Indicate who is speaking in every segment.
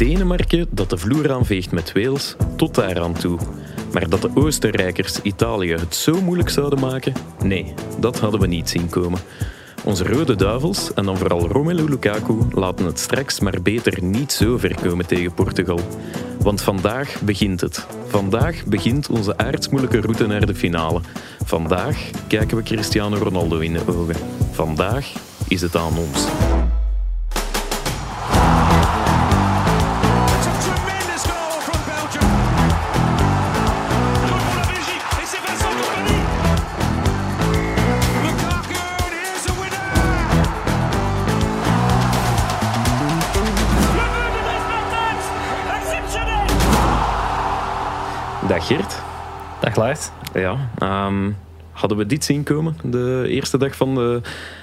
Speaker 1: Denemarken dat de vloer aanveegt met Wales, tot daar aan toe. Maar dat de Oostenrijkers Italië het zo moeilijk zouden maken? Nee, dat hadden we niet zien komen. Onze rode duivels, en dan vooral Romelu Lukaku, laten het straks maar beter niet zo ver komen tegen Portugal. Want vandaag begint het. Vandaag begint onze aardsmoeilijke route naar de finale. Vandaag kijken we Cristiano Ronaldo in de ogen. Vandaag is het aan ons. Dag
Speaker 2: Lars.
Speaker 1: Ja, ehm, hadden we dit zien komen? De eerste dag van de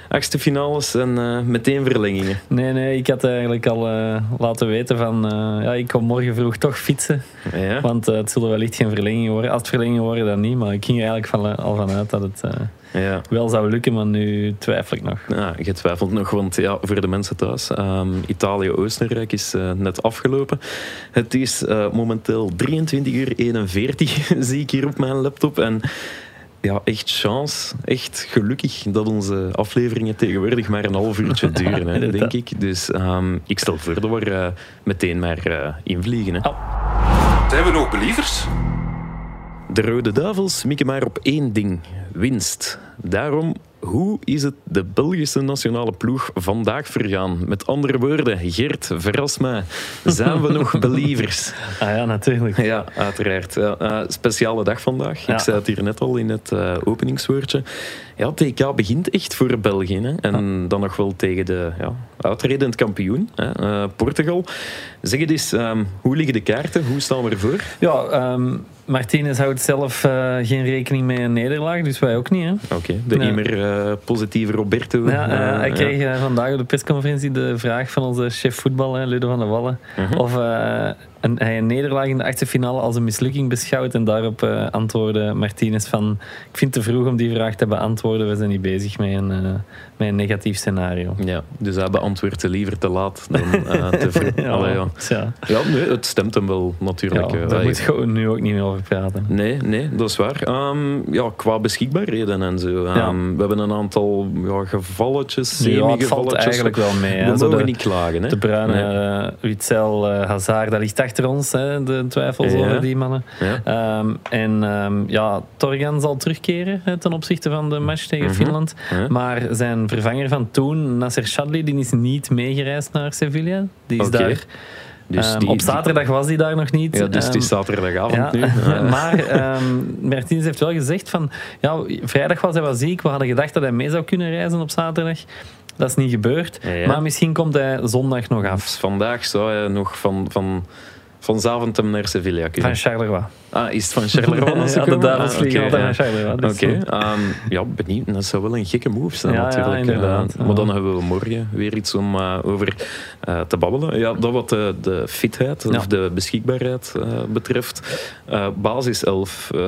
Speaker 1: achtste finales en eh, meteen verlengingen.
Speaker 2: Nee, nee, ik had eigenlijk al eh, laten weten van... eh, ja, ik kom morgen vroeg toch fietsen.
Speaker 1: Ja.
Speaker 2: Want het zullen wellicht geen verlenging worden. Als het verlenging worden, dan niet. Maar ik ging er eigenlijk van, al vanuit dat het eh,
Speaker 1: Ja.
Speaker 2: wel zou lukken. Maar nu twijfel ik nog.
Speaker 1: Ja, je twijfelt nog, want ja, voor de mensen thuis, ehm, Italië-Oostenrijk is net afgelopen. Het is momenteel 23 uur 41, zie ik hier op mijn laptop. En ja, echt chance, echt gelukkig dat onze afleveringen tegenwoordig maar een half uurtje duren, hè, denk ik. Dus ehm, ik stel voor dat we eh, meteen maar eh, invliegen. Hè.
Speaker 3: Zijn we nog believers?
Speaker 1: De Rode Duivels mikken maar op één ding: winst. Daarom, hoe is het de Belgische nationale ploeg vandaag vergaan? Met andere woorden, Gert, verras mij. Zijn we nog believers?
Speaker 2: Ah ja, natuurlijk.
Speaker 1: Ja, uiteraard. Ja, eh, speciale dag vandaag.
Speaker 2: Ja.
Speaker 1: Ik zei het hier net al in het eh, openingswoordje. Ja, TK begint echt voor België. Hè. En dan nog wel tegen de ja, uitredend kampioen, hè, eh, Portugal. Zeg het eens, ehm, hoe liggen de kaarten? Hoe staan we ervoor?
Speaker 2: Ja, ehm Martinez houdt zelf eh, geen rekening met een nederlaag. Dus wij ook niet, hè.
Speaker 1: Oké, de immer eh, positieve Roberto.
Speaker 2: Ja, eh, hij
Speaker 1: ja.
Speaker 2: kreeg vandaag op de persconferentie de vraag van onze chef voetbal, Ludo van der Wallen,
Speaker 1: Mhm.
Speaker 2: of een, hij een nederlaag in de achtste finale als een mislukking beschouwt. En daarop eh, antwoordde Martinez van, ik vind het te vroeg om die vraag te beantwoorden. We zijn niet bezig met een, eh, met een negatief scenario.
Speaker 1: Ja, dus hij beantwoordt ze liever te laat dan eh, te vroeg. Allee, ja.
Speaker 2: ja.
Speaker 1: ja, nee, het stemt hem wel natuurlijk.
Speaker 2: ja, daar moet je nu ook niet meer over praten.
Speaker 1: Nee, nee, dat is waar. Ehm, ja, qua beschikbaarheden en zo. Ehm. We hebben een aantal ja, gevalletjes, semi-gevalletjes.
Speaker 2: eigenlijk wel mee. hè.
Speaker 1: We mogen
Speaker 2: de-
Speaker 1: niet klagen. Hè?
Speaker 2: De Bruyne,
Speaker 1: Nee.
Speaker 2: Witzel, Hazard, dat ligt achter ons, hè, de twijfels
Speaker 1: Ja.
Speaker 2: over die mannen.
Speaker 1: Ja.
Speaker 2: Ehm, en ehm, ja, Torgan zal terugkeren hè, ten opzichte van de match tegen
Speaker 1: Mhm.
Speaker 2: Finland.
Speaker 1: Ja.
Speaker 2: Maar zijn vervanger van toen, Nasser Chadli, die is niet meegereisd naar Sevilla. Die is daar.
Speaker 1: Dus
Speaker 2: ehm,
Speaker 1: die-
Speaker 2: op zaterdag was hij daar nog niet.
Speaker 1: Ja, dus het is zaterdagavond
Speaker 2: ja,
Speaker 1: nu.
Speaker 2: Maar ehm Martinez heeft wel gezegd van... Ja, vrijdag was hij wel ziek. We hadden gedacht dat hij mee zou kunnen reizen op zaterdag. Dat is niet gebeurd.
Speaker 1: Ja.
Speaker 2: Maar misschien komt hij zondag nog af.
Speaker 1: dus vandaag zou hij nog van, van, van Zaventem naar Sevilla.
Speaker 2: Van Charleroi.
Speaker 1: Ah, is het van Charleroi? ze
Speaker 2: Ja, de duivels
Speaker 1: Ah,
Speaker 2: vliegen altijd
Speaker 1: ja.
Speaker 2: naar Charleroi.
Speaker 1: Oké,
Speaker 2: eh,
Speaker 1: ehm, ja, benieuwd. Dat zou wel een gekke move zijn
Speaker 2: Ja, ja,
Speaker 1: natuurlijk.
Speaker 2: inderdaad.
Speaker 1: Eh, maar dan hebben we morgen weer iets om eh, over eh, te babbelen. Ja, dat wat de, de fitheid
Speaker 2: Ja.
Speaker 1: of de beschikbaarheid eh, betreft. Eh basis 11, eh,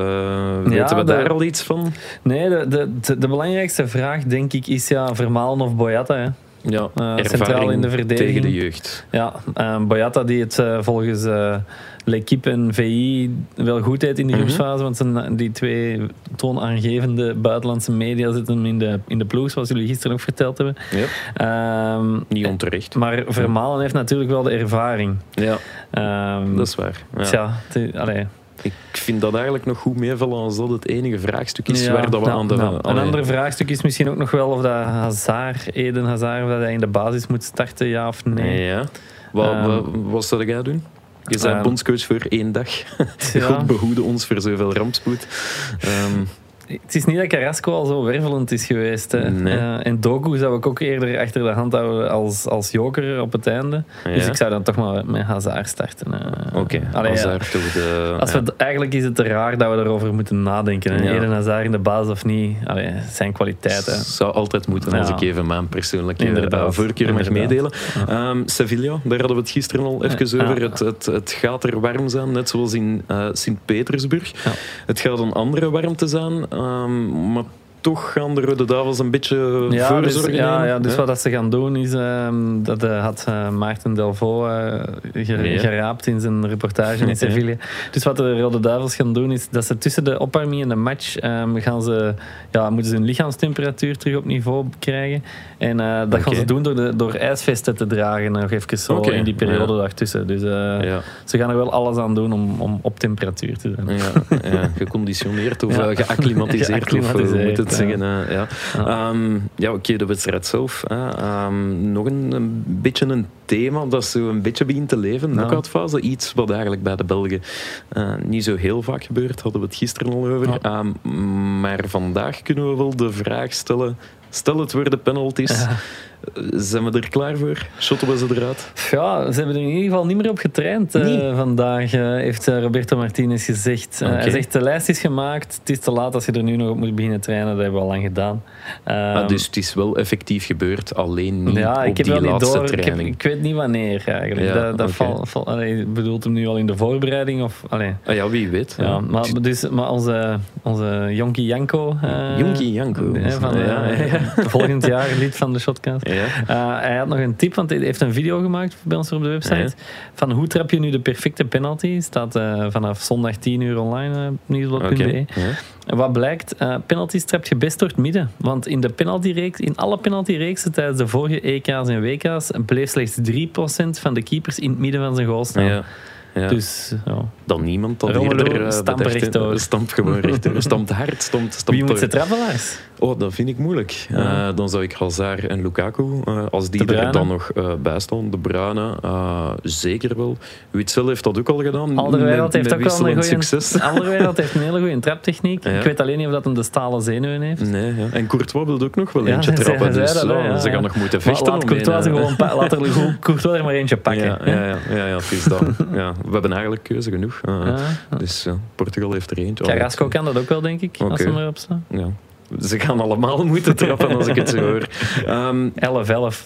Speaker 1: weten
Speaker 2: Ja,
Speaker 1: we
Speaker 2: de-
Speaker 1: daar al iets van?
Speaker 2: Nee, de, de, de, de belangrijkste vraag, denk ik, is ja, Vermalen of Boyata. Hè?
Speaker 1: Ja,
Speaker 2: centraal
Speaker 1: ervaring
Speaker 2: in de verdediging.
Speaker 1: tegen de jeugd.
Speaker 2: Ja, ehm Boyata die het eh, volgens eh L'Equipe en VI wel goed deed in de
Speaker 1: Mhm.
Speaker 2: groepsfase, want zijn, die twee toonaangevende buitenlandse media zitten hem in de, in de ploeg, zoals jullie gisteren ook verteld hebben.
Speaker 1: Ja,
Speaker 2: Ehm,
Speaker 1: niet onterecht.
Speaker 2: maar Vermalen heeft natuurlijk wel de ervaring.
Speaker 1: Ja,
Speaker 2: Ehm,
Speaker 1: dat is waar. Ja.
Speaker 2: Tja, allee,
Speaker 1: Ik vind dat eigenlijk nog goed meevallen als dat het enige vraagstuk is
Speaker 2: Ja,
Speaker 1: waar dat we
Speaker 2: nou,
Speaker 1: aan de...
Speaker 2: nou, Een ander vraagstuk is misschien ook nog wel of dat Hazard, Eden Hazard, of dat hij in de basis moet starten, ja of nee.
Speaker 1: Ja. Wat, wat, wat zou jij doen? Je bent
Speaker 2: Ehm,
Speaker 1: bondscoach voor één dag.
Speaker 2: Ja.
Speaker 1: God behoede ons voor zoveel rampspoed. Ehm,
Speaker 2: Het is niet dat Carrasco al zo wervelend is geweest. Hè.
Speaker 1: Nee.
Speaker 2: Eh, en Doku zou ik ook eerder achter de hand houden als, als joker op het einde. Dus ik zou dan toch maar met Hazard starten. eh.
Speaker 1: Oké,
Speaker 2: Allee,
Speaker 1: als
Speaker 2: ja.
Speaker 1: daar toch de...
Speaker 2: Als we eigenlijk is het te raar dat we erover moeten nadenken.
Speaker 1: Ja.
Speaker 2: Eden Hazard in de basis of niet, Allee, zijn kwaliteiten.
Speaker 1: zou altijd moeten als ik even mijn persoonlijke
Speaker 2: Inderdaad.
Speaker 1: eh, voorkeur mag
Speaker 2: Inderdaad.
Speaker 1: meedelen. Ehm, Sevilla, daar hadden we het gisteren al even over. Het, het, het gaat er warm zijn, net zoals in eh, Sint-Petersburg. Het gaat een andere warmte zijn, ehm, maar toch gaan de Rode Duivels een beetje
Speaker 2: Ja, dus,
Speaker 1: voorzorgen
Speaker 2: ja, ja, dus wat dat ze gaan doen is, ehm, dat eh, had eh, Maarten Delvaux eh, ger- geraapt in zijn reportage in Sevilla. Dus wat de Rode Duivels gaan doen is dat ze tussen de opwarming en de match ehm, gaan ze, ja, moeten ze hun lichaamstemperatuur terug op niveau krijgen. En dat gaan ze doen door, de, door ijsvesten te dragen nog even zo in die periode
Speaker 1: ja.
Speaker 2: daartussen. Dus ze gaan er wel alles aan doen om, om op temperatuur te zijn.
Speaker 1: Ja, ja, geconditioneerd of geacclimatiseerd, of hoe moet
Speaker 2: Geacclimatiseerd,
Speaker 1: het zeggen. ja,
Speaker 2: Ja.
Speaker 1: Ehm, ja oké, de wedstrijd zelf. hè. Ehm, nog een, een beetje een thema dat zo een beetje begint te leven. Knockoutfase, iets wat eigenlijk bij de Belgen eh, niet zo heel vaak gebeurt. Hadden we het gisteren al over. Ehm, maar vandaag kunnen we wel de vraag stellen... Stel het worden penalties.
Speaker 2: Ja.
Speaker 1: Zijn we er klaar voor? Shotten we ze eruit?
Speaker 2: Ja, ze hebben er in ieder geval niet meer op getraind eh,
Speaker 1: Niet?
Speaker 2: vandaag, eh, heeft eh, Roberto Martinez gezegd. Eh,
Speaker 1: Oké.
Speaker 2: Hij zegt, de lijst is gemaakt, het is te laat als je er nu nog op moet beginnen trainen. Dat hebben we al lang gedaan. Ehm,
Speaker 1: Ah, dus het is wel effectief gebeurd, alleen niet
Speaker 2: ja,
Speaker 1: op
Speaker 2: ik heb
Speaker 1: die
Speaker 2: wel niet
Speaker 1: laatste
Speaker 2: door. Ik, heb-
Speaker 1: training.
Speaker 2: ik weet niet wanneer eigenlijk.
Speaker 1: Ja,
Speaker 2: dat dat
Speaker 1: oké.
Speaker 2: val, val- allee, bedoelt hem nu al in de voorbereiding? Of, allee.
Speaker 1: Ah, ja, wie weet.
Speaker 2: Ja, maar, dus, maar onze, onze Jonkie Janko. eh,
Speaker 1: Jonkie Janko.
Speaker 2: eh, Van, eh, Volgend jaar lid van de Shotcast.
Speaker 1: Ja.
Speaker 2: Uh, hij had nog een tip, want hij heeft een video gemaakt bij ons op de website. Van hoe trap je nu de perfecte penalty? Staat eh, vanaf zondag 10 uur online op nieuwsblad.be. En wat blijkt, eh penalties trap je best door het midden. Want in, de penaltyreeks, in alle penaltyreeksen tijdens de vorige EK's en WK's bleef slechts 3% van de keepers in het midden van zijn goal staan.
Speaker 1: Ja. Ja.
Speaker 2: Dus ja.
Speaker 1: dan niemand
Speaker 2: Romelu,
Speaker 1: eerder eh,
Speaker 2: stamp
Speaker 1: gewoon rechtdoor. Stampt hard, stampt, stampt
Speaker 2: wie moet ze Lars?
Speaker 1: Oh, dat vind ik moeilijk.
Speaker 2: Ja.
Speaker 1: Eh, dan zou ik Hazard en Lukaku, eh, als die er dan nog eh bij staan, de Bruyne, eh, zeker wel. Witzel heeft dat ook al gedaan.
Speaker 2: Alderweireld
Speaker 1: met,
Speaker 2: heeft ook wel een goede...
Speaker 1: succes.
Speaker 2: Alderweireld heeft een hele goede traptechniek.
Speaker 1: Ja.
Speaker 2: Ik weet alleen niet of dat hem de stalen zenuwen heeft.
Speaker 1: Nee, ja. En Courtois wil ook nog wel eentje trappen.
Speaker 2: zei
Speaker 1: Dus
Speaker 2: dat,
Speaker 1: ja, ze gaan nog moeten
Speaker 2: Maar
Speaker 1: vechten
Speaker 2: laat
Speaker 1: om
Speaker 2: Courtois, er gewoon laat er Courtois er maar eentje pakken.
Speaker 1: Ja, ja, ja, ja, het is dat. ja, we hebben eigenlijk keuze genoeg. Eh,
Speaker 2: Ja.
Speaker 1: Dus ja, Portugal heeft er eentje.
Speaker 2: Carrasco kan dat ook wel, denk ik, als
Speaker 1: Oké.
Speaker 2: ze erop staan.
Speaker 1: Ja. Ze gaan allemaal moeten trappen als ik het zo hoor. Ehm
Speaker 2: 11-11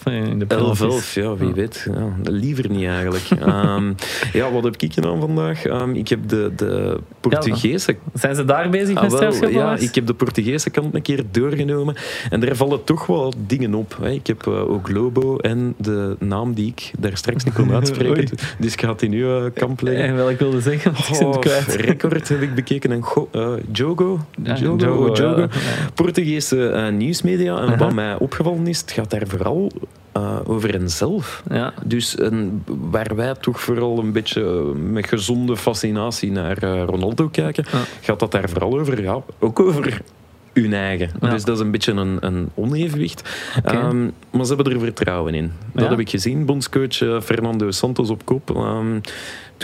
Speaker 2: in de penalties.
Speaker 1: 11, ja, wie weet. Ja, liever niet eigenlijk. Ehm, ja, wat heb ik gedaan vandaag? Ehm, ik heb de, de Portugese
Speaker 2: Zijn ze daar bezig
Speaker 1: Ah,
Speaker 2: met
Speaker 1: wel,
Speaker 2: strafschoppen?
Speaker 1: ja, ik heb de Portugese kant een keer doorgenomen. En daar vallen toch wel dingen op. Hè. Ik heb eh, ook Lobo en de naam die ik daar straks niet kon uitspreken. dus ik ga het in uw eh, kamp leggen.
Speaker 2: En wel, ik wilde zeggen,
Speaker 1: Oh, record heb ik bekeken. En go, eh, Jogo,
Speaker 2: Ja,
Speaker 1: Jogo,
Speaker 2: Jogo,
Speaker 1: Jogo. Portugese eh, nieuwsmedia. En wat mij opgevallen is, het gaat daar vooral eh, over henzelf.
Speaker 2: Ja.
Speaker 1: Dus waar wij toch vooral een beetje met gezonde fascinatie naar eh, Ronaldo kijken,
Speaker 2: Ja.
Speaker 1: gaat dat daar vooral over, ja, ook over hun eigen.
Speaker 2: Ja.
Speaker 1: Dus dat is een beetje een, een onevenwicht. Ehm, maar ze hebben er vertrouwen in. Dat heb ik gezien. Bondscoach Fernando Santos op kop. Ehm,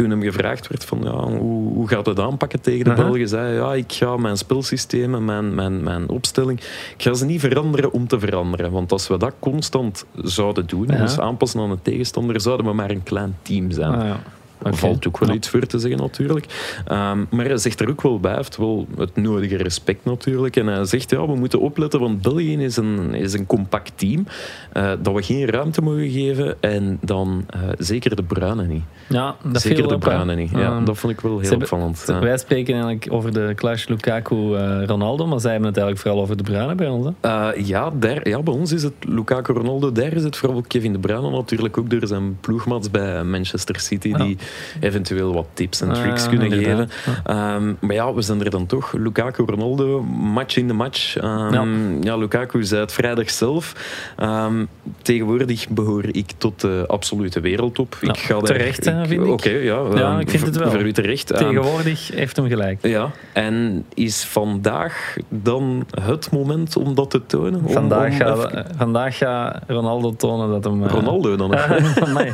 Speaker 1: toen hem gevraagd werd van ja, hoe, hoe gaat het aanpakken tegen de
Speaker 2: Aha.
Speaker 1: Belgen, zei hij, ja, ik ga mijn spelsystemen, mijn, mijn, mijn opstelling, ik ga ze niet veranderen om te veranderen. Want als we dat constant zouden doen, dus aanpassen aan de tegenstander, zouden we maar een klein team zijn.
Speaker 2: Ah. Oké.
Speaker 1: Valt ook wel
Speaker 2: Ja.
Speaker 1: iets voor te zeggen natuurlijk. Ehm, maar hij zegt er ook wel bij, heeft wel het nodige respect natuurlijk. En hij zegt, ja, we moeten opletten, want België is een, is een compact team. eh, dat we geen ruimte mogen geven. En dan eh, zeker de Bruinen niet.
Speaker 2: Ja, dat
Speaker 1: zeker de. Bruinen niet. Ja,
Speaker 2: Ehm,
Speaker 1: dat vond ik wel heel
Speaker 2: hebben-
Speaker 1: opvallend. ja.
Speaker 2: Wij spreken eigenlijk over de clash Lukaku-Ronaldo, maar zij hebben het eigenlijk vooral over de Bruyne bij ons.
Speaker 1: Eh, ja, daar, ja, bij ons is het Lukaku Ronaldo. Daar is het vooral Kevin De Bruyne natuurlijk ook door zijn ploegmaats bij Manchester City. Die eventueel wat tips en
Speaker 2: Ah,
Speaker 1: tricks kunnen
Speaker 2: inderdaad.
Speaker 1: geven. Ehm, maar ja, we zijn er dan toch. Lukaku Ronaldo, match in de match. Ehm,
Speaker 2: Ja.
Speaker 1: Lukaku zei het vrijdag zelf. Ehm, tegenwoordig behoor ik tot de absolute wereldtop. Ik ga daar,
Speaker 2: terecht, hè, vind ik.
Speaker 1: Oké, ja.
Speaker 2: Ja, ik vind het wel.
Speaker 1: Voor u terecht.
Speaker 2: Tegenwoordig heeft hem gelijk.
Speaker 1: ja, en is vandaag dan het moment om dat te tonen? Om-
Speaker 2: Vandaag
Speaker 1: om
Speaker 2: gaat,
Speaker 1: even-
Speaker 2: eh, vandaag gaat Ronaldo tonen dat hem... eh,
Speaker 1: Ronaldo dan?
Speaker 2: Ah, amai.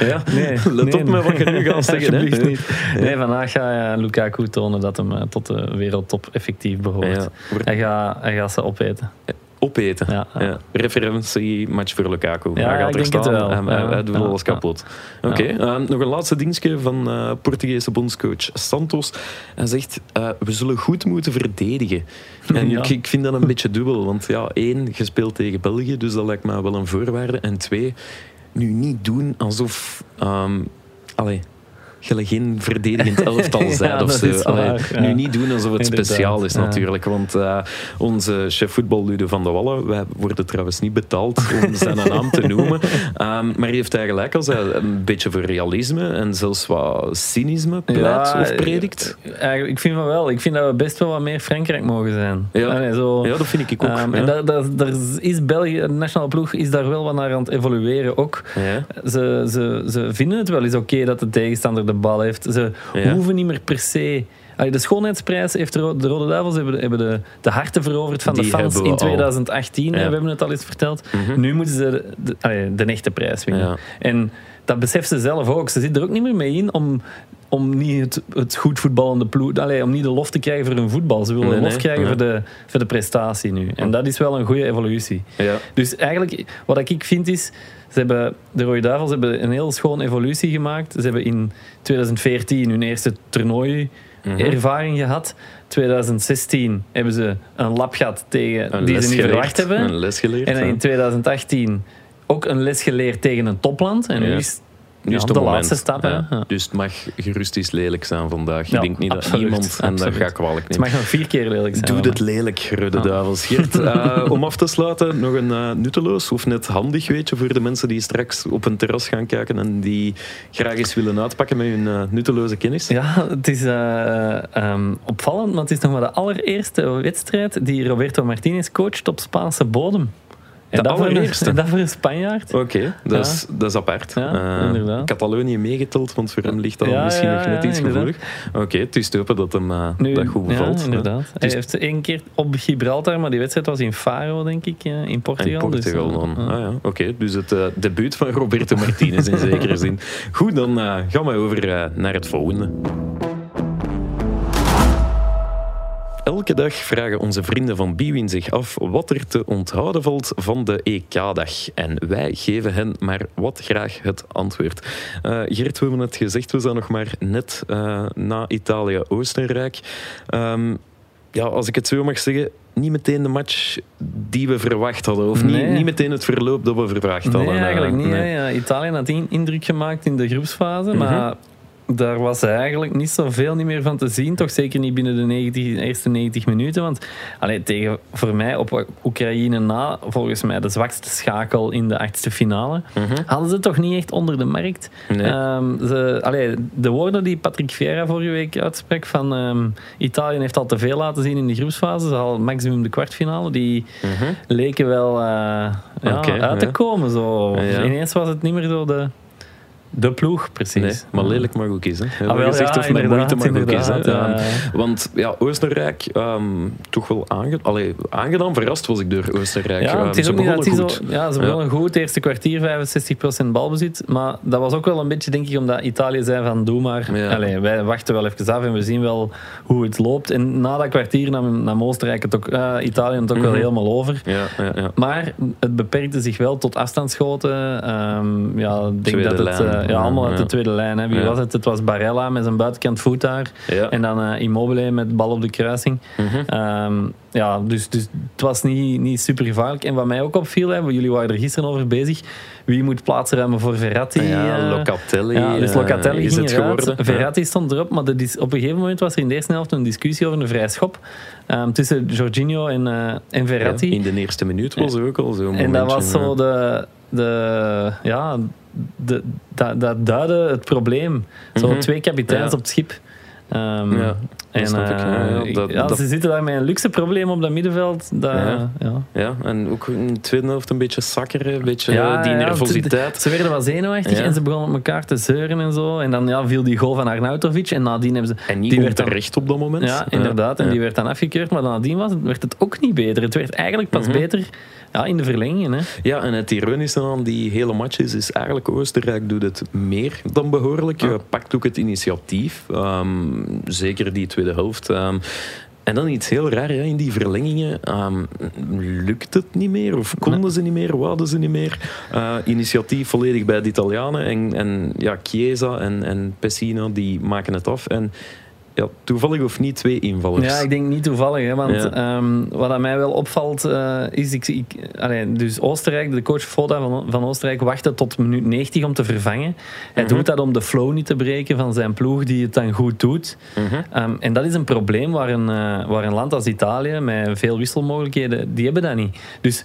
Speaker 1: ja.
Speaker 2: Nee,
Speaker 1: Let
Speaker 2: nee,
Speaker 1: op met wat je nu gaat zeggen.
Speaker 2: Alsjeblieft niet. Nee, vandaag gaat eh, Lukaku tonen dat hem eh, tot de wereldtop effectief behoort. Hij, gaat, hij gaat ze opeten.
Speaker 1: opeten.
Speaker 2: Ja,
Speaker 1: Ja,
Speaker 2: ja.
Speaker 1: Referentie, match voor Lukaku.
Speaker 2: Ja,
Speaker 1: hij gaat
Speaker 2: ik
Speaker 1: er
Speaker 2: denk het
Speaker 1: staan
Speaker 2: wel.
Speaker 1: en hij, hij doet alles kapot. Oké, eh, nog een laatste dingetje van eh Portugese bondscoach Santos. Hij zegt, we zullen goed moeten verdedigen. En ik, ik vind dat een beetje dubbel. Want ja, één, je speelt tegen België, dus dat lijkt me wel een voorwaarde. En twee, nu niet doen alsof... ehm allee, gelijk geen verdedigend elftal
Speaker 2: Ja,
Speaker 1: zijn of zo.
Speaker 2: is
Speaker 1: Allee,
Speaker 2: waar, ja.
Speaker 1: Nu niet doen alsof het
Speaker 2: Inderdaad,
Speaker 1: speciaal is
Speaker 2: ja.
Speaker 1: natuurlijk. Want eh, onze chef voetbal Ludo van de Wallen, wij worden trouwens niet betaald om zijn naam te noemen. Ehm, maar hij heeft eigenlijk als hij een beetje voor realisme en zelfs wat cynisme pleit of predikt.
Speaker 2: Eigenlijk, ik vind van wel. Ik vind dat we best wel wat meer Frankrijk mogen zijn.
Speaker 1: Ja.
Speaker 2: Allee, zo,
Speaker 1: Ja, dat vind ik ook.
Speaker 2: Ehm,
Speaker 1: ja.
Speaker 2: En daar, daar, daar is België, de nationale ploeg, is daar wel wat naar aan het evolueren ook. Ze, ze, ze vinden het wel eens oké dat de tegenstander de bal heeft. Ze
Speaker 1: Ja.
Speaker 2: hoeven niet meer per se... Allee, de schoonheidsprijs heeft de, Ro- de Rode Duivels hebben, hebben de, de harten veroverd van
Speaker 1: Die
Speaker 2: de fans in
Speaker 1: al.
Speaker 2: 2018. hè,
Speaker 1: Ja.
Speaker 2: We hebben het al eens verteld.
Speaker 1: Mhm.
Speaker 2: Nu moeten ze de, de, allee, de echte prijs winnen.
Speaker 1: Ja.
Speaker 2: En dat beseft ze zelf ook. Ze zit er ook niet meer mee in om, om niet het, het goed voetballende ploeg... Allee, om niet de lof te krijgen voor hun voetbal. Ze willen
Speaker 1: Nee,
Speaker 2: lof krijgen voor, de, voor de prestatie nu. En dat is wel een goede evolutie.
Speaker 1: Ja.
Speaker 2: Dus eigenlijk, wat ik vind is... Ze hebben, de Rode Duivels hebben een heel schoon evolutie gemaakt. Ze hebben in 2014 hun eerste toernooi-ervaring gehad. 2016 hebben ze een lap gehad tegen
Speaker 1: Een
Speaker 2: die ze niet verwacht hebben.
Speaker 1: Een les geleerd.
Speaker 2: En in 2018 ook een les geleerd tegen een topland. En nu
Speaker 1: Ja.
Speaker 2: is
Speaker 1: Nu is het
Speaker 2: de
Speaker 1: moment.
Speaker 2: laatste stap. hè.
Speaker 1: Ja.
Speaker 2: Ja.
Speaker 1: Dus het mag gerust eens lelijk zijn vandaag. Ik denk niet
Speaker 2: absoluut,
Speaker 1: dat iemand, en dat ga ik kwalijk
Speaker 2: Het mag nog vier keer lelijk zijn.
Speaker 1: Doe
Speaker 2: maar-
Speaker 1: het lelijk,
Speaker 2: Ja.
Speaker 1: Duivels. Geert, eh, om af te sluiten, nog een eh, nutteloos of net handig weetje voor de mensen die straks op een terras gaan kijken en die graag eens willen uitpakken met hun eh, nutteloze kennis.
Speaker 2: Ja, het is eh, ehm, opvallend, maar het is nog maar de allereerste wedstrijd die Roberto Martinez coacht op Spaanse bodem. En dat voor een-
Speaker 1: allereerste?
Speaker 2: En dat voor een Spanjaard.
Speaker 1: Oké, dat,
Speaker 2: Ja.
Speaker 1: is, dat is apart.
Speaker 2: Ja,
Speaker 1: Eh. Catalonië meegeteld, want voor hem ligt dat
Speaker 2: Ja,
Speaker 1: misschien nog net iets gevoelig. Oké, het is te hopen dat hem eh,
Speaker 2: Nu,
Speaker 1: dat goed bevalt.
Speaker 2: Ja, inderdaad. Hij heeft één keer op Gibraltar, maar die wedstrijd was in Faro, denk ik, in Portugal.
Speaker 1: In
Speaker 2: dus,
Speaker 1: Portugal
Speaker 2: eh,
Speaker 1: dan. Ah, ja. Oké, dus het debuut van Roberto Martinez in zekere zin. Goed, dan gaan we over naar het volgende. Elke dag vragen onze vrienden van Biwin zich af wat er te onthouden valt van de EK-dag. En wij geven hen maar wat graag het antwoord. Eh Gert, we hebben het gezegd, we zijn nog maar net eh, na Italië-Oostenrijk. Ehm, ja, als ik het zo mag zeggen, niet meteen de match die we verwacht hadden. Of niet,
Speaker 2: Nee.
Speaker 1: niet meteen het verloop dat we verwacht hadden.
Speaker 2: Nee,
Speaker 1: eh,
Speaker 2: eigenlijk niet.
Speaker 1: nee.
Speaker 2: Ja, Italië had in- indruk gemaakt in de groepsfase,
Speaker 1: Mhm.
Speaker 2: maar daar was eigenlijk niet zoveel niet meer van te zien. Toch zeker niet binnen de 90, eerste 90 minuten. Want allee, tegen, voor mij op Oekraïne na, volgens mij de zwakste schakel in de achtste finale,
Speaker 1: Mhm.
Speaker 2: hadden ze toch niet echt onder de markt.
Speaker 1: Nee.
Speaker 2: Ehm, ze, allee, de woorden die Patrick Vieira vorige week uitsprak van ehm, Italië heeft al te veel laten zien in de groepsfase. Ze hadden maximum de kwartfinale. Die
Speaker 1: Mhm.
Speaker 2: leken wel eh, ja, uit te
Speaker 1: ja.
Speaker 2: komen. Zo.
Speaker 1: Ja.
Speaker 2: Ineens was het niet meer zo de, de ploeg, precies.
Speaker 1: Nee, maar lelijk mag ook eens. Hè.
Speaker 2: Ah,
Speaker 1: we
Speaker 2: wel,
Speaker 1: gezegd
Speaker 2: ja,
Speaker 1: of met moeite mag ook. Hè.
Speaker 2: ja.
Speaker 1: want ja, Oostenrijk, ehm, toch wel aange Allee, aangedaan. Verrast was ik door Oostenrijk.
Speaker 2: Ja,
Speaker 1: Ehm,
Speaker 2: het is
Speaker 1: ze
Speaker 2: ook niet dat
Speaker 1: goed.
Speaker 2: zo, ja, ze begonnen goed. Het eerste kwartier 65% balbezit. Maar dat was ook wel een beetje, denk ik, omdat Italië zei van doe maar.
Speaker 1: Ja.
Speaker 2: Allee, wij wachten wel even af en we zien wel hoe het loopt. En na dat kwartier nam, nam Oostenrijk het ook, eh, Italië het ook wel
Speaker 1: Mhm.
Speaker 2: helemaal over.
Speaker 1: Ja, ja, ja.
Speaker 2: Maar het beperkte zich wel tot afstandsschoten. Ehm, ja, ik denk
Speaker 1: Tweede
Speaker 2: dat het ja, allemaal uit de tweede lijn. Hè. Wie was het? Het was Barella met zijn buitenkant voet daar. En dan eh, Immobile met bal op de kruising.
Speaker 1: Mhm.
Speaker 2: Ehm, ja, dus, dus het was niet, niet super gevaarlijk. En wat mij ook opviel, hè, jullie waren er gisteren over bezig. Wie moet plaats ruimen voor Verratti?
Speaker 1: Ja,
Speaker 2: eh,
Speaker 1: Locatelli,
Speaker 2: Ja, dus
Speaker 1: eh,
Speaker 2: Locatelli
Speaker 1: is
Speaker 2: ging
Speaker 1: het
Speaker 2: eruit.
Speaker 1: geworden.
Speaker 2: Verratti stond erop, maar de op een gegeven moment was er in de eerste helft een discussie over een vrij schop ehm, tussen Jorginho en, eh, en
Speaker 1: Ja,
Speaker 2: Verratti.
Speaker 1: in de eerste minuut was er ook al zo'n
Speaker 2: En dat was zo de, de ja, de, dat, dat duidde het probleem. Zo
Speaker 1: Mhm.
Speaker 2: twee kapiteins
Speaker 1: Ja.
Speaker 2: op het schip. Ehm,
Speaker 1: Ja,
Speaker 2: en
Speaker 1: snap ik. Ja, ja, dat-
Speaker 2: ja,
Speaker 1: dat-
Speaker 2: ze zitten daar met een luxe probleem op dat middenveld. Dat,
Speaker 1: Ja. en ook in de tweede helft een beetje sakkeren, een beetje die nervositeit.
Speaker 2: Ze werden wat zenuwachtig en ze begonnen op elkaar te zeuren en zo. En dan ja, viel die goal van Arnautovic en nadien hebben ze...
Speaker 1: En niet
Speaker 2: die werd dan-
Speaker 1: onterecht op dat moment.
Speaker 2: Ja, inderdaad. En die werd dan afgekeurd, maar nadien was het, werd het ook niet beter. Het werd eigenlijk pas
Speaker 1: Mhm.
Speaker 2: beter ja, in de verlengingen. Hè.
Speaker 1: Ja, en het ironische aan die hele match is, is eigenlijk Oostenrijk doet het meer dan behoorlijk. Je pakt ook het initiatief. Ehm, zeker die tweede helft. Ehm, en dan iets heel raar, ja, in die verlengingen ehm, lukt het niet meer, of konden ze niet meer, wouden ze niet meer. Eh, initiatief volledig bij de Italianen en, en ja, Chiesa en, en Pessina die maken het af. En ja, toevallig of niet twee invallers.
Speaker 2: Ja, ik denk niet toevallig. Hè, want
Speaker 1: Ja.
Speaker 2: ehm, wat aan mij wel opvalt, eh, is... Ik, ik, allee, dus Oostenrijk, de coach Foda van, van Oostenrijk, wachtte tot minuut 90 om te vervangen. Hij
Speaker 1: Mhm.
Speaker 2: doet dat om de flow niet te breken van zijn ploeg, die het dan goed doet.
Speaker 1: Mhm.
Speaker 2: Ehm, en dat is een probleem waar een, eh, waar een land als Italië, met veel wisselmogelijkheden, die hebben dat niet. Dus...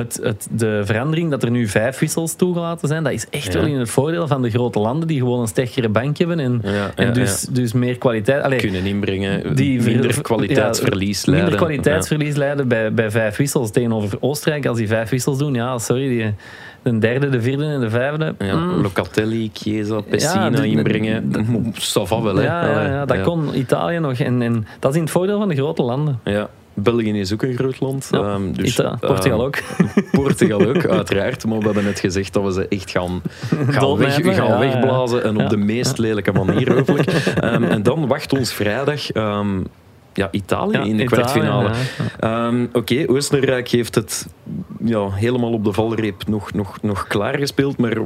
Speaker 2: Het, het, de verandering dat er nu vijf wissels toegelaten zijn, dat is echt
Speaker 1: Ja.
Speaker 2: wel in het voordeel van de grote landen die gewoon een sterkere bank hebben en,
Speaker 1: Ja,
Speaker 2: en dus, dus meer kwaliteit. Allee,
Speaker 1: Kunnen inbrengen,
Speaker 2: die
Speaker 1: minder kwaliteitsverlies leiden.
Speaker 2: Minder kwaliteitsverlies leiden bij, bij vijf wissels tegenover Oostenrijk. Als die vijf wissels doen, ja, sorry, die, de derde, de vierde en de vijfde.
Speaker 1: Ja,
Speaker 2: mm.
Speaker 1: Locatelli, Chiesa, Pessina
Speaker 2: Ja, de-
Speaker 1: inbrengen. Va wel, hè.
Speaker 2: ja, ja, ja, dat kon Italië nog. En, en dat is in het voordeel van de grote landen.
Speaker 1: Ja. België is ook een groot land.
Speaker 2: Ja,
Speaker 1: ehm, dus,
Speaker 2: Ita- Portugal
Speaker 1: ehm,
Speaker 2: ook.
Speaker 1: Portugal ook, uiteraard. Maar we hebben net gezegd dat we ze echt gaan, gaan, weg,
Speaker 2: Doodnijpen,
Speaker 1: gaan
Speaker 2: ja, ja.
Speaker 1: wegblazen. En op de meest lelijke manier, hopelijk. Ehm, en dan wacht ons vrijdag ehm, ja, Italië
Speaker 2: Ja,
Speaker 1: in de
Speaker 2: Italië,
Speaker 1: kwartfinale.
Speaker 2: ja.
Speaker 1: Ehm, Oké, Oostenrijk heeft het ja, helemaal op de valreep nog, nog, nog klaargespeeld. Maar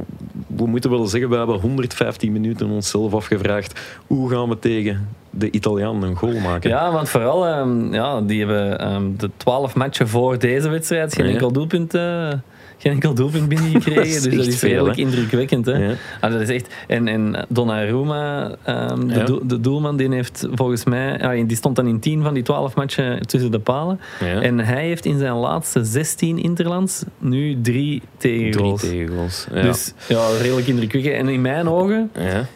Speaker 1: we moeten wel zeggen, we hebben 115 minuten onszelf afgevraagd. Hoe gaan we tegen de Italianen een goal maken?
Speaker 2: Ja, want vooral, ehm, ja, die hebben ehm, de twaalf matchen voor deze wedstrijd geen enkel doelpunt, eh, geen enkel doelpunt binnengekregen. Dus dat is
Speaker 1: veel,
Speaker 2: redelijk indrukwekkend. Hè?
Speaker 1: Ja.
Speaker 2: Ah, dat is echt, en, en Donnarumma, ehm, de,
Speaker 1: Ja.
Speaker 2: de doelman, die heeft volgens mij, ah, die stond dan in 10 van die 12 matchen tussen de palen.
Speaker 1: Ja.
Speaker 2: En hij heeft in zijn laatste 16 interlands nu drie
Speaker 1: Drie
Speaker 2: tegengoals.
Speaker 1: Ja.
Speaker 2: Dus ja, redelijk indrukwekkend. En in mijn ogen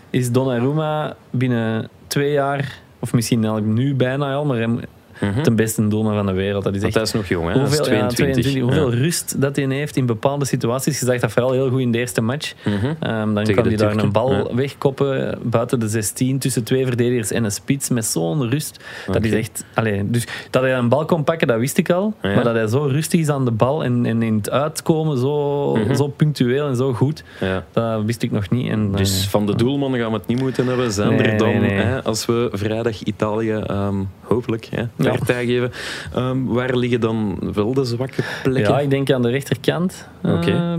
Speaker 2: is Donnarumma binnen twee jaar, of misschien eigenlijk nu bijna al, maar
Speaker 1: Mhm.
Speaker 2: ten beste doelman van de wereld. Dat is echt
Speaker 1: hij is nog jong, hè? Is
Speaker 2: hoeveel, ja,
Speaker 1: 22.
Speaker 2: 22, hoeveel rust dat hij heeft in bepaalde situaties. Je zag dat vooral heel goed in de eerste match.
Speaker 1: Mhm.
Speaker 2: Ehm, dan
Speaker 1: Tegen
Speaker 2: kan hij daar een bal wegkoppen buiten de 16 tussen twee verdedigers en een spits met zo'n rust. Dat is
Speaker 1: Oké.
Speaker 2: echt. Allee, dus dat hij een bal kon pakken, dat wist ik al. Maar dat hij zo rustig is aan de bal en, en in het uitkomen zo,
Speaker 1: Mhm.
Speaker 2: zo punctueel en zo goed, dat wist ik nog niet. En,
Speaker 1: Dus
Speaker 2: eh,
Speaker 1: van de doelman gaan we het niet moeten hebben. Zijn
Speaker 2: Nee,
Speaker 1: er dan,
Speaker 2: nee, nee.
Speaker 1: Hè, als we vrijdag Italië ehm, hopelijk hè. Partij geven, ehm, waar liggen dan wel de zwakke plekken?
Speaker 2: ja, ik denk aan de rechterkant eh,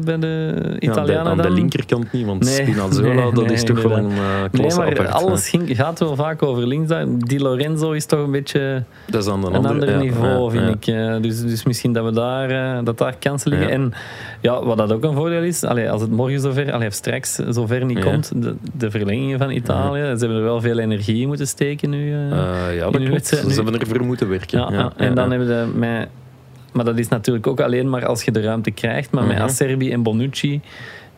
Speaker 2: bij de
Speaker 1: Ja,
Speaker 2: Italianen.
Speaker 1: aan de
Speaker 2: dan.
Speaker 1: linkerkant niet, want
Speaker 2: Nee,
Speaker 1: Spinazzola,
Speaker 2: nee,
Speaker 1: dat
Speaker 2: nee,
Speaker 1: is toch wel een uh,
Speaker 2: Nee,
Speaker 1: klasse
Speaker 2: maar
Speaker 1: apart.
Speaker 2: alles ging, gaat wel vaak over links. Di Lorenzo is toch een beetje
Speaker 1: Dat is aan een,
Speaker 2: ander
Speaker 1: ja,
Speaker 2: niveau,
Speaker 1: ja,
Speaker 2: vind
Speaker 1: ja.
Speaker 2: ik. Eh, Dus, dus misschien dat we daar, eh, dat daar kansen liggen.
Speaker 1: Ja.
Speaker 2: En ja, wat dat ook een voordeel is, allee, als het morgen zover, allee, of straks zover niet
Speaker 1: Ja.
Speaker 2: komt, de, de verlengingen van Italië, ze hebben er wel veel energie in moeten steken nu. eh.
Speaker 1: Eh, ja, dat klopt. Ze hebben ervoor moeten werken.
Speaker 2: ja, ja. En dan hebben we met, maar dat is natuurlijk ook alleen maar als je de ruimte krijgt, maar
Speaker 1: Mhm.
Speaker 2: met Acerbi en Bonucci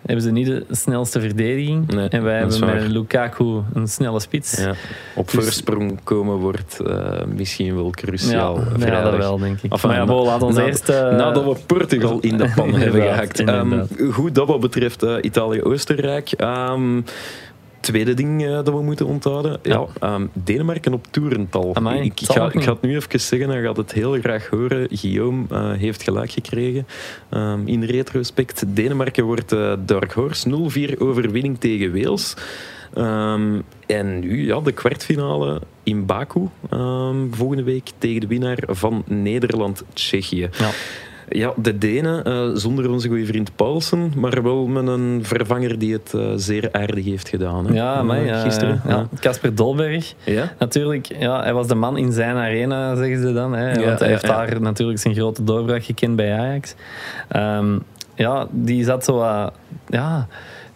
Speaker 2: hebben ze niet de snelste verdediging.
Speaker 1: Nee,
Speaker 2: en wij hebben met. Lukaku een snelle spits.
Speaker 1: Ja, op
Speaker 2: Dus-
Speaker 1: voorsprong komen wordt eh, misschien wel cruciaal.
Speaker 2: ja,
Speaker 1: vrijdag.
Speaker 2: dat wel, denk ik.
Speaker 1: Enfin,
Speaker 2: maar ja, bon, laat ons
Speaker 1: na-
Speaker 2: eerst... eh,
Speaker 1: Nadat we Portugal in de pan hebben gehakt. Ehm, goed, dat wat betreft eh, Italië-Oostenrijk. Ehm, tweede ding eh, dat we moeten onthouden. Ja, ehm, Denemarken op toerental.
Speaker 2: Amai,
Speaker 1: ik, ga,
Speaker 2: ook
Speaker 1: ik ga het nu even zeggen, hij gaat het heel graag horen. Guillaume eh, heeft gelijk gekregen. Ehm, in retrospect, Denemarken wordt eh, Dark Horse. 0-4 overwinning tegen Wales. Ehm, en nu ja, de kwartfinale in Baku. volgende week tegen de winnaar van Nederland-Tsjechië.
Speaker 2: Ja.
Speaker 1: Ja, de Denen, eh, zonder onze goede vriend Paulsen, maar wel met een vervanger die het eh, zeer aardig heeft gedaan. Hè?
Speaker 2: Ja, maar
Speaker 1: Eh,
Speaker 2: ja,
Speaker 1: gisteren.
Speaker 2: ja, Casper Dolberg.
Speaker 1: Ja?
Speaker 2: Natuurlijk, ja, hij was de man in zijn arena, zeggen ze dan. Hè,
Speaker 1: Ja,
Speaker 2: want hij heeft daar natuurlijk zijn grote doorbraak gekend bij Ajax. Ehm, ja, die zat zo wat... Ja,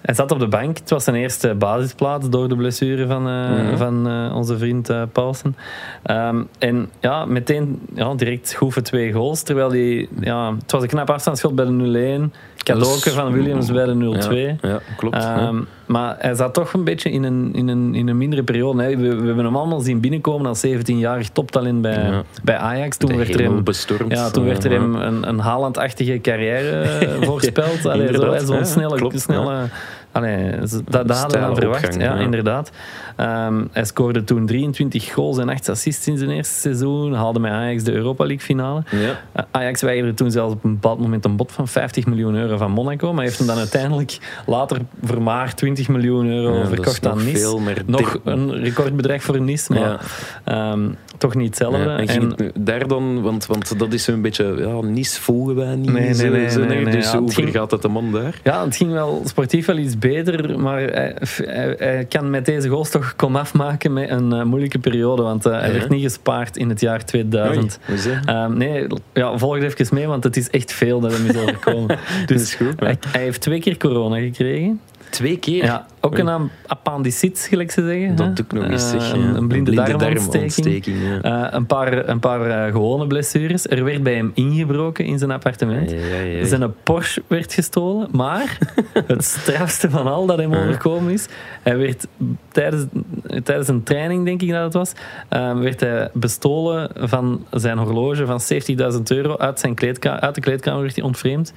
Speaker 2: hij zat op de bank. Het was zijn eerste basisplaats door de blessure van, eh,
Speaker 1: Mhm.
Speaker 2: van eh, onze vriend eh Paulsen. Ehm, en ja, meteen ja, direct schroeven twee goals. Terwijl die... Ja, het was een knap afstandsschot bij de 0-1. Cadeauke van Williams bij de 0-2.
Speaker 1: Ja, ja, klopt. ja.
Speaker 2: Ehm, maar hij zat toch een beetje in een, in een, in een mindere periode. hè. We, we hebben hem allemaal zien binnenkomen als 17-jarig toptalent bij,
Speaker 1: Ja.
Speaker 2: bij Ajax. Toen
Speaker 1: De
Speaker 2: werd er hem,
Speaker 1: bestormd.
Speaker 2: ja, toen werd er hem een, een Haaland-achtige carrière voorspeld. Allee, zo, Zo'n snelle...
Speaker 1: klopt,
Speaker 2: snelle allee, dat, dat hadden we dan verwacht.
Speaker 1: opgang,
Speaker 2: Ja,
Speaker 1: ja.
Speaker 2: inderdaad. Ehm, hij scoorde toen 23 goals en 8 assists in zijn eerste seizoen. Haalde met Ajax de Europa League finale.
Speaker 1: Ja.
Speaker 2: Uh, Ajax weigerde toen zelfs op een bepaald moment een bod van 50 miljoen euro van Monaco. Maar heeft hem dan uiteindelijk later voor maar 20 miljoen euro
Speaker 1: Ja,
Speaker 2: verkocht aan Nice.
Speaker 1: veel, maar
Speaker 2: nog een recordbedrag voor Nice, maar ehm, toch niet hetzelfde.
Speaker 1: En
Speaker 2: En-
Speaker 1: het daar dan, want, want dat is zo'n beetje, ja, Nice volgen wij niet.
Speaker 2: Nee, nee,
Speaker 1: zo-
Speaker 2: nee,
Speaker 1: zo,
Speaker 2: nee, nee,
Speaker 1: Dus hoe ver gaat het de man daar?
Speaker 2: ja, het ging wel sportief wel iets beter, maar hij, hij- hij kan met deze goals toch kom afmaken met een eh, moeilijke periode, want eh, hij
Speaker 1: Ja.
Speaker 2: werd niet gespaard in het jaar 2000.
Speaker 1: Oei, hoezo?
Speaker 2: Ehm, nee, ja, volg even mee, want het is echt veel dat hem is overkomen. dus
Speaker 1: is goed,
Speaker 2: hij heeft twee keer corona gekregen.
Speaker 1: Twee keer?
Speaker 2: Ja, ook een am- appendicit, gelijk ze zeggen. hè.
Speaker 1: Dat doe ik nog eens,
Speaker 2: Eh,
Speaker 1: zeg.
Speaker 2: een, een blinde, darmontsteking.
Speaker 1: darmontsteking.
Speaker 2: Eh, een paar, een paar eh, gewone blessures. Er werd bij hem ingebroken in zijn appartement. Zijn Porsche werd gestolen, maar het strafste van al dat hem overkomen is, hij werd tijdens, tijdens een training, denk ik dat het was, eh, werd hij bestolen van zijn horloge van 70.000 euro uit, zijn kleedka uit de kleedkamer werd hij ontvreemd.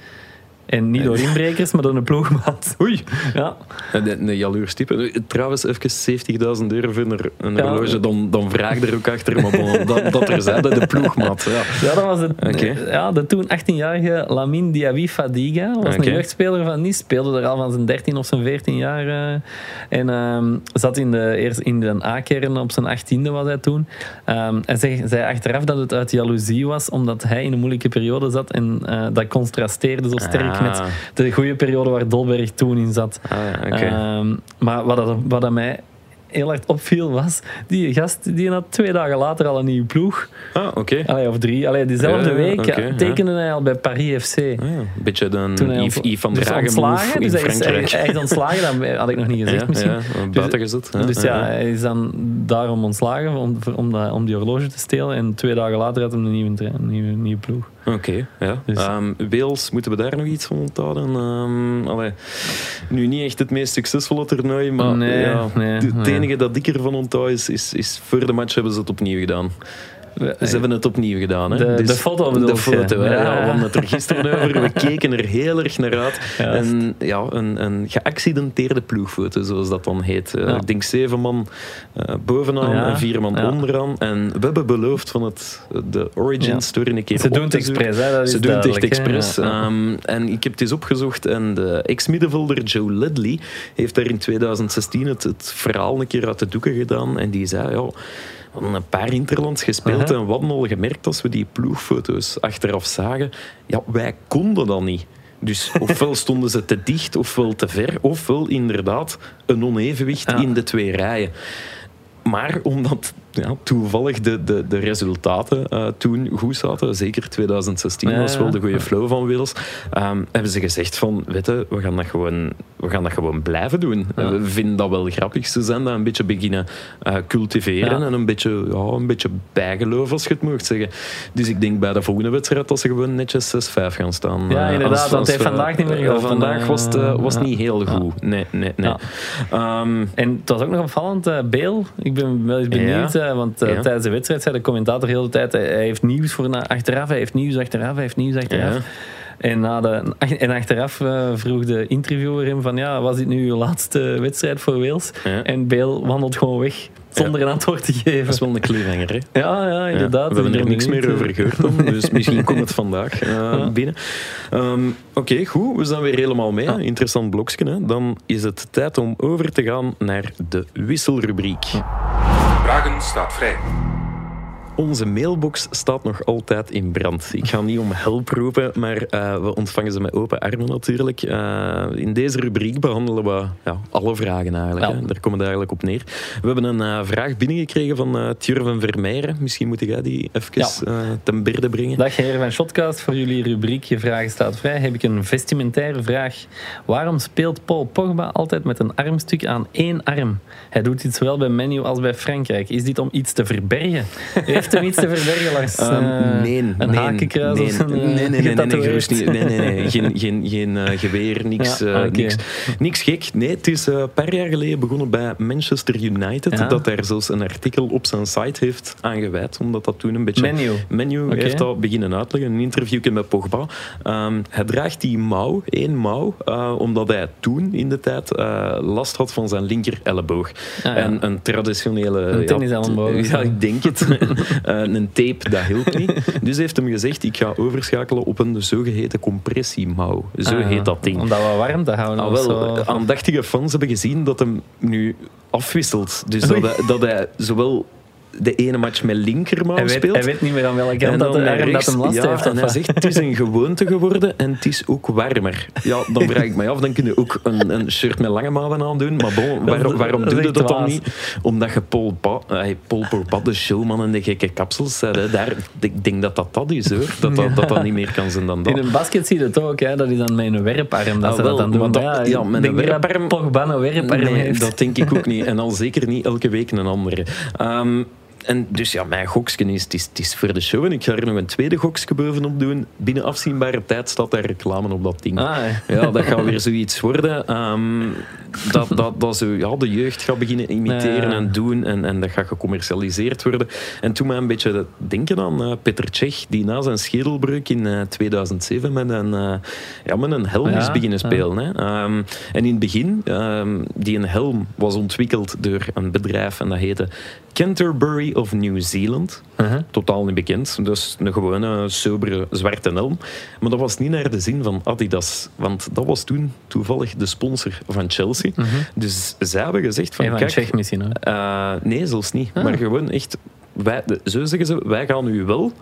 Speaker 2: En niet door inbrekers, maar door een ploegmaat. Oei. Ja.
Speaker 1: Een, een jaloers type. Nu, Trouwens, even 70.000 euro voor een,
Speaker 2: Ja.
Speaker 1: horloge, dan, dan vraag er ook achter. Maar bon, dat, dat er zijn, de ploegmaat. Ja.
Speaker 2: Ja, dat was het. Ja, de toen 18-jarige Lamine Diaby Fadiga was een jeugdspeler van Nice. Speelde er al van zijn 13 of zijn 14 jaar. eh, en ehm, zat in de, eerst in de A-kern op zijn 18e was hij toen. Ehm hij zei, zei achteraf dat het uit jaloezie was, omdat hij in een moeilijke periode zat. En eh, dat contrasteerde zo sterk
Speaker 1: Ah.
Speaker 2: met de goede periode waar Dolberg toen in zat.
Speaker 1: Ah.
Speaker 2: Ehm, maar wat, dat, wat dat mij heel hard opviel was, die gast die had twee dagen later al een nieuwe ploeg.
Speaker 1: ah, oké.
Speaker 2: Allee, of drie. Allee, diezelfde
Speaker 1: Ja,
Speaker 2: week ja. tekende hij al bij Paris FC.
Speaker 1: Ah, ja. Een beetje
Speaker 2: hij
Speaker 1: Yves, Yves van
Speaker 2: dus
Speaker 1: Dragen
Speaker 2: ontslagen,
Speaker 1: in
Speaker 2: dus hij is, hij, is ontslagen, dat had ik nog niet gezegd misschien.
Speaker 1: Ja, buiten gezet. Ja,
Speaker 2: Dus ja, hij is dan daarom ontslagen om, om, dat, om die horloge te stelen. En twee dagen later had hij een nieuwe, een nieuwe, nieuwe ploeg.
Speaker 1: Oké, ja.
Speaker 2: Dus-
Speaker 1: Ehm, Wales, moeten we daar nog iets van onthouden? Ehm, allee, nu niet echt het meest succesvolle toernooi, maar
Speaker 2: Nee,
Speaker 1: ja,
Speaker 2: nee,
Speaker 1: het
Speaker 2: nee.
Speaker 1: enige dat ik ervan onthoud is, is, is voor de match hebben ze het opnieuw gedaan. Ze hebben het opnieuw gedaan. Hè?
Speaker 2: De-
Speaker 1: Dus
Speaker 2: de foto
Speaker 1: De
Speaker 2: bedoel
Speaker 1: foto.
Speaker 2: Ja.
Speaker 1: Ja, we hadden het er gisteren over. We keken er heel erg naar uit. En ja, een, een geaccidenteerde ploegfoto, zoals dat dan heet. Eh,
Speaker 2: Ja.
Speaker 1: Ik denk zeven man eh, bovenaan en vier man onderaan. En we hebben beloofd van het, de Origin. Story een keer
Speaker 2: Ze doen het expres, hè, dat is
Speaker 1: Ze doen het echt expres. Ehm, en ik heb het eens opgezocht en de ex-middenvelder Joe Ledley heeft daar in 2016 het, het verhaal een keer uit de doeken gedaan. En die zei, ja, hadden een paar interlands gespeeld en we hadden al gemerkt als we die ploegfoto's achteraf zagen, ja, wij konden dat niet. Dus ofwel stonden ze te dicht ofwel te ver, ofwel inderdaad een onevenwicht
Speaker 2: Ja.
Speaker 1: in de twee rijen. Maar omdat ja, toevallig de, de, de resultaten eh, toen goed zaten, zeker 2016
Speaker 2: Ja,
Speaker 1: was wel de goede flow van Wales, ehm, hebben ze gezegd van, weet je, we gaan dat gewoon, we gaan dat gewoon blijven doen.
Speaker 2: Ja.
Speaker 1: We vinden dat wel grappig. Ze zijn dat een beetje beginnen eh, cultiveren
Speaker 2: Ja.
Speaker 1: en een beetje, ja, een beetje bijgeloof, als je het mocht zeggen. Dus ik denk bij de volgende wedstrijd dat ze gewoon netjes 6-5 gaan staan.
Speaker 2: Ja,
Speaker 1: Eh,
Speaker 2: inderdaad, het heeft vandaag niet meer
Speaker 1: eh,
Speaker 2: geholpen.
Speaker 1: Vandaag was het, was niet heel goed. Nee, nee, nee. Ehm,
Speaker 2: En het was ook nog opvallend, Beel. Ik ben wel eens benieuwd, eh, want eh,
Speaker 1: Ja.
Speaker 2: tijdens de wedstrijd zei de commentator heel de tijd, hij, heeft nieuws voor na, achteraf, hij heeft nieuws achteraf, hij heeft nieuws achteraf.
Speaker 1: Ja.
Speaker 2: En, na de, en achteraf eh, vroeg de interviewer hem van, ja, was dit nu uw laatste wedstrijd voor Wales?
Speaker 1: Ja.
Speaker 2: En Beel wandelt gewoon weg, zonder een antwoord te geven.
Speaker 1: Dat is wel een cliffhanger, hè?
Speaker 2: Ja, ja, inderdaad.
Speaker 1: Ja, we hebben er niks meer over gehoord dus misschien komt het vandaag binnen. Ehm, Oké, goed. We zijn weer helemaal mee. Interessant blokje. Hè. Dan is het tijd om over te gaan naar de wisselrubriek.
Speaker 3: Staat vrij.
Speaker 1: Onze mailbox staat nog altijd in brand. Ik ga niet om hulp roepen, maar eh, we ontvangen ze met open armen natuurlijk. Eh, in deze rubriek behandelen we ja, alle vragen eigenlijk. Hè. Daar komen we eigenlijk op neer. We hebben een eh, vraag binnengekregen van uh, Tjurven Vermeijeren. Misschien moet jij die even
Speaker 2: Ja.
Speaker 1: ten berde brengen.
Speaker 2: Dag heren van Shotcast, voor jullie rubriek Je Vraag staat vrij heb ik een vestimentaire vraag. Waarom speelt Paul Pogba altijd met een armstuk aan één arm? Hij doet dit zowel bij Menu als bij Frankrijk. Is dit om iets te verbergen? Heeft hem iets te verbergen, Lars?
Speaker 1: Ehm,
Speaker 2: Eh,
Speaker 1: nee,
Speaker 2: Een
Speaker 1: nee,
Speaker 2: hakenkruis
Speaker 1: nee,
Speaker 2: of
Speaker 1: nee,
Speaker 2: eh,
Speaker 1: nee, nee, nee, nee,
Speaker 2: getatoeëerd?
Speaker 1: gerust niet. nee, nee, nee. Geen, geen, geen eh, geweer, niks,
Speaker 2: Ja, oké.
Speaker 1: niks, niks gek. Nee, het is een paar jaar geleden begonnen bij Manchester United,
Speaker 2: Ja.
Speaker 1: dat daar zelfs een artikel op zijn site heeft aangeweid, omdat dat toen een beetje...
Speaker 2: Menu.
Speaker 1: Menu
Speaker 2: Oké.
Speaker 1: heeft dat beginnen uitleggen, een interview met Pogba. Ehm, hij draagt die mouw, één mouw, omdat hij toen in de tijd last had van zijn linker elleboog.
Speaker 2: Ah, ja.
Speaker 1: En een traditionele...
Speaker 2: Een tenniselleboog
Speaker 1: Ja, ik denk het. Eh, een tape, dat hielp niet. Dus heeft hem gezegd, ik ga overschakelen op een zogeheten compressiemouw. Zo
Speaker 2: Ah,
Speaker 1: heet dat ding.
Speaker 2: Omdat we warm te houden.
Speaker 1: Ah, wel,
Speaker 2: zo.
Speaker 1: aandachtige fans hebben gezien dat hem nu afwisselt. Dus dat hij, dat hij zowel de ene match met linkermouw speelt.
Speaker 2: hij weet niet meer aan welke kant dat de arm dat hem last
Speaker 1: ja,
Speaker 2: heeft.
Speaker 1: En hij zegt, het is een gewoonte geworden en het is ook warmer. Ja, dan vraag ik mij af, dan kun je ook een, een shirt met lange mouwen aandoen. Maar bon,
Speaker 2: Dat
Speaker 1: waarom
Speaker 2: dat is
Speaker 1: doe je dat dan niet? Omdat je Paul, pa, eh, Paul Porbat, de showman en de gekke kapsels. Daar, ik denk dat dat dat is, hoor. Dat dat, dat, dat niet meer kan zijn dan dat.
Speaker 2: In een basket zie je het ook, hè? dat is dan met een werparm dat
Speaker 1: Ah,
Speaker 2: ze dat dan doen.
Speaker 1: dat-
Speaker 2: ja,
Speaker 1: ja,
Speaker 2: ik
Speaker 1: met een
Speaker 2: dat
Speaker 1: werparm-
Speaker 2: Pogba een werparm
Speaker 1: Nee,
Speaker 2: heeft.
Speaker 1: dat denk ik ook niet. En al zeker niet elke week een andere. Ehm, en dus ja, mijn goksken is, het is, het is voor de show. En ik ga er nog een tweede goksje bovenop doen. Binnen afzienbare tijd staat daar reclame op dat ding.
Speaker 2: Ah, ja.
Speaker 1: Ja, dat gaat weer zoiets worden. ehm, dat, dat, dat zo, ja, de jeugd gaat beginnen imiteren
Speaker 2: Ja.
Speaker 1: en doen. En, en dat gaat gecommercialiseerd worden. En toen mij een beetje denken aan eh, Peter Cech, die na zijn schedelbreuk in eh, 2007 met een, eh, ja, met een helm is beginnen spelen. Hè. Ehm, en in het begin, ehm, die een helm was ontwikkeld door een bedrijf en dat heette Canterbury of New Zealand. Totaal niet bekend. Dus een gewone, sobere, zwarte helm. Maar dat was niet naar de zin van Adidas. Want dat was toen toevallig de sponsor van Chelsea. Dus zij hebben gezegd van... Kijk,
Speaker 2: misschien.
Speaker 1: Eh, nee, zelfs niet.
Speaker 2: Ah.
Speaker 1: Maar gewoon echt... Wij, zo zeggen ze, wij gaan u wel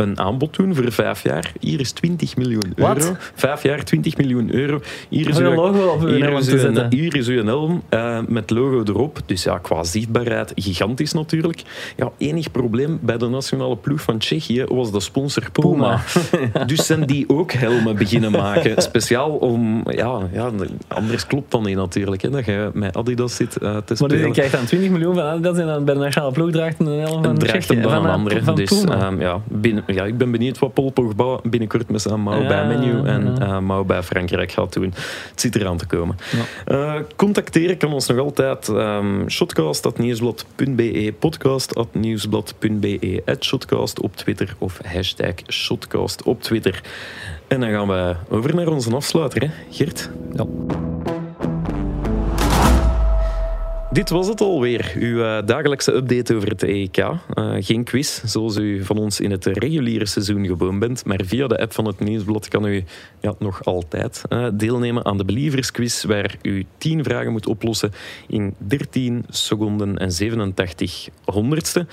Speaker 1: een aanbod doen voor vijf jaar. Hier is 20 miljoen euro. Vijf jaar, 20 miljoen euro. Hier is uw-
Speaker 2: logo op uw
Speaker 1: hier
Speaker 2: helm
Speaker 1: is
Speaker 2: te
Speaker 1: uw-
Speaker 2: zetten.
Speaker 1: Hier is uw helm eh, met logo erop. Dus ja, qua zichtbaarheid gigantisch natuurlijk. Ja, enig probleem bij de nationale ploeg van Tsjechië was de sponsor Puma. Dus zijn die ook helmen beginnen maken. Speciaal om... Ja, ja anders klopt dan niet natuurlijk. Hè, dat je met Adidas zit eh, te
Speaker 2: Maar dus
Speaker 1: spelen.
Speaker 2: je krijgt dan 20 miljoen van Adidas en dan bij de nationale ploeg draagt een helm van
Speaker 1: En draagt hem dan
Speaker 2: van,
Speaker 1: een
Speaker 2: eh,
Speaker 1: andere.
Speaker 2: van
Speaker 1: Dus
Speaker 2: Puma.
Speaker 1: ehm, ja, binnen, ja, ik ben benieuwd wat Paul Pogba binnenkort met zijn mouw
Speaker 2: Ja,
Speaker 1: bij Menu en
Speaker 2: ja.
Speaker 1: eh, mouw bij Frankrijk gaat doen. Het zit eraan te komen.
Speaker 2: Ja.
Speaker 1: Eh, contacteren kan ons nog altijd um, shotcast.nieuwsblad.be, podcast.nieuwsblad.be, shotcast op Twitter of hashtag shotcast op Twitter. En dan gaan we over naar onze afsluiter, hè, Geert.
Speaker 2: Ja.
Speaker 1: Dit was het alweer, uw eh, dagelijkse update over het EK. Eh, geen quiz, zoals u van ons in het reguliere seizoen gewoon bent, maar via de app van het Nieuwsblad kan u ja, nog altijd eh, deelnemen aan de Believersquiz, waar u 10 vragen moet oplossen in 13 seconden en 87 honderdste.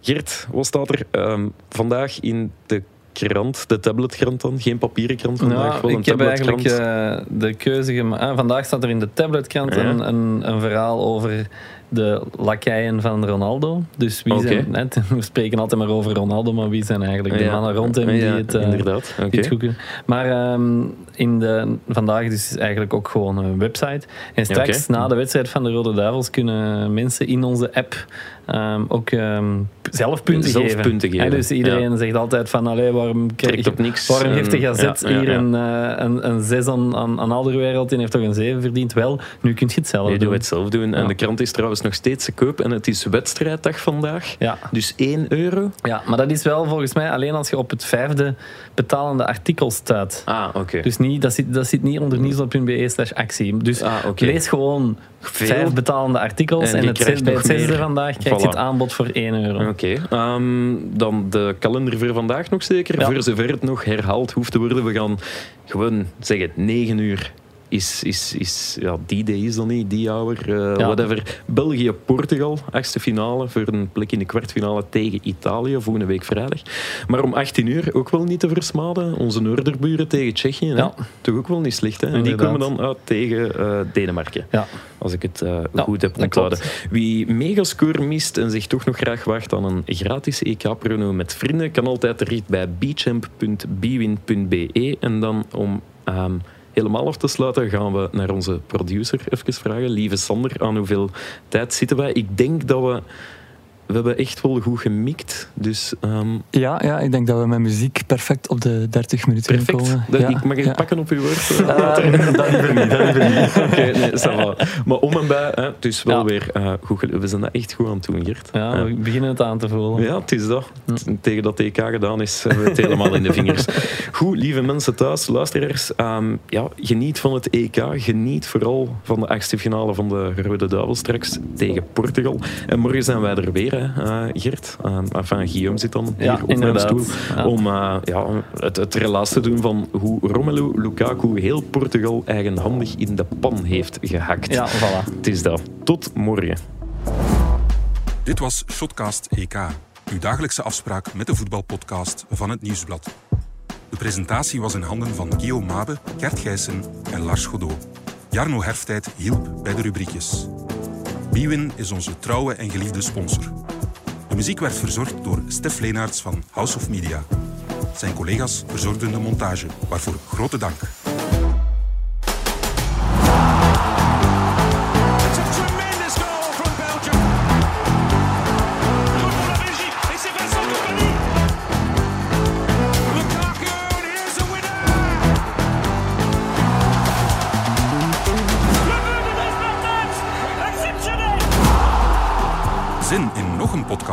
Speaker 1: Gert, wat staat er ehm, vandaag in de krant, de tabletkrant dan? Geen papieren krant vandaag, wel een
Speaker 2: ik heb eigenlijk eh, de keuze gemaakt. Ah, vandaag staat er in de tabletkrant
Speaker 1: Ja.
Speaker 2: een, een, een verhaal over de lakeien van Ronaldo. Dus wie zijn, net, we spreken altijd maar over Ronaldo, maar wie zijn eigenlijk de mannen rond hem die het, eh, die het goed kunnen. Maar ehm, in de, vandaag dus is eigenlijk ook gewoon een website. En straks, na de wedstrijd van de Rode Duivels, kunnen mensen in onze app ehm, ook ehm, zelf punten
Speaker 1: Zelf
Speaker 2: geven.
Speaker 1: punten geven,
Speaker 2: Ja, dus iedereen zegt altijd van, allee, waarom krijg je-
Speaker 1: op niks.
Speaker 2: Waarom heeft de
Speaker 1: En-
Speaker 2: Gazet
Speaker 1: ja,
Speaker 2: hier. Een, eh, een, een 6 aan, aan, aan Alderwereld en heeft toch een 7 verdiend? Wel, nu kun je het zelf
Speaker 1: Nee,
Speaker 2: doen.
Speaker 1: doe het zelf doen. En de krant is trouwens nog steeds te koop. En het is wedstrijddag vandaag. Dus 1 euro.
Speaker 2: ja, maar dat is wel volgens mij alleen als je op het vijfde betalende artikel staat.
Speaker 1: Ah, oké.
Speaker 2: Dus niet, dat, zit, dat zit niet onder nieuwsblad.be slash actie. Dus
Speaker 1: Ah,
Speaker 2: lees gewoon
Speaker 1: Veel.
Speaker 2: vijf betalende artikels
Speaker 1: En
Speaker 2: het zes, bij het zesde
Speaker 1: meer.
Speaker 2: vandaag krijg je
Speaker 1: Voilà.
Speaker 2: het aanbod voor 1 euro.
Speaker 1: Oké. Ehm, dan de kalender voor vandaag nog zeker.
Speaker 2: Ja.
Speaker 1: Voor zover het nog herhaald hoeft te worden. We gaan gewoon zeggen 9 uur. Is, is, is, ja, die day is dan niet, die hour, eh,
Speaker 2: Ja.
Speaker 1: whatever. België-Portugal, achtste finale voor een plek in de kwartfinale tegen Italië, volgende week vrijdag. Maar om 18 uur ook wel niet te versmaden, onze noorderburen tegen Tsjechië. hè.
Speaker 2: Ja.
Speaker 1: Toch ook wel niet slecht. Hè? En die komen dan uit tegen eh, Denemarken.
Speaker 2: Ja.
Speaker 1: Als ik het eh, goed heb onthouden. Wie megascore mist en zich toch nog graag wacht aan een gratis EK-prono met vrienden, kan altijd terecht bij bchamp.bwin.be. En dan om ehm, helemaal af te sluiten gaan we naar onze producer even vragen. Lieve Sander, aan hoeveel tijd zitten wij? Ik denk dat we... We hebben echt wel goed gemikt. Dus ehm,
Speaker 4: Ja, ja, ik denk dat we met muziek perfect op de 30 minuten
Speaker 1: perfect.
Speaker 4: komen.
Speaker 1: Dat-
Speaker 4: ja,
Speaker 1: ik mag
Speaker 4: ja.
Speaker 1: pakken op uw woord. eh,
Speaker 4: Eh, dat liever niet, dat liever niet.
Speaker 1: Oké, nee, ça. Maar om en bij, hè, het is wel
Speaker 2: Ja.
Speaker 1: weer eh, goed. We zijn dat echt goed aan het doen, Gert.
Speaker 2: Ja,
Speaker 1: Ja.
Speaker 2: we beginnen het aan te voelen.
Speaker 1: Ja, het is dat. Tegen dat EK gedaan is, hebben we het helemaal in de vingers. Goed, lieve mensen thuis, luisteraars. ehm, ja, geniet van het EK. Geniet vooral van de achtste finale van de Rode Duivel straks tegen Portugal. En morgen zijn wij er weer, hè, eh, Gert. Um, enfin, Guillaume zit dan hier op mijn
Speaker 2: inderdaad.
Speaker 1: stoel.
Speaker 2: Ja.
Speaker 1: Om eh, ja, het, het relaas te doen van hoe Romelu Lukaku heel Portugal eigenhandig in de pan heeft gehakt.
Speaker 2: Ja, voilà.
Speaker 1: Het is dat. Tot morgen.
Speaker 3: Dit was Shotcast EK, uw dagelijkse afspraak met de voetbalpodcast van het Nieuwsblad. De presentatie was in handen van Guillaume Mabe, Gert Gijssen en Lars Godot. Jarno Herftijd hielp bij de rubriekjes. Bwin is onze trouwe en geliefde sponsor. De muziek werd verzorgd door Stef Leenaerts van House of Media. Zijn collega's verzorgden de montage, waarvoor grote dank.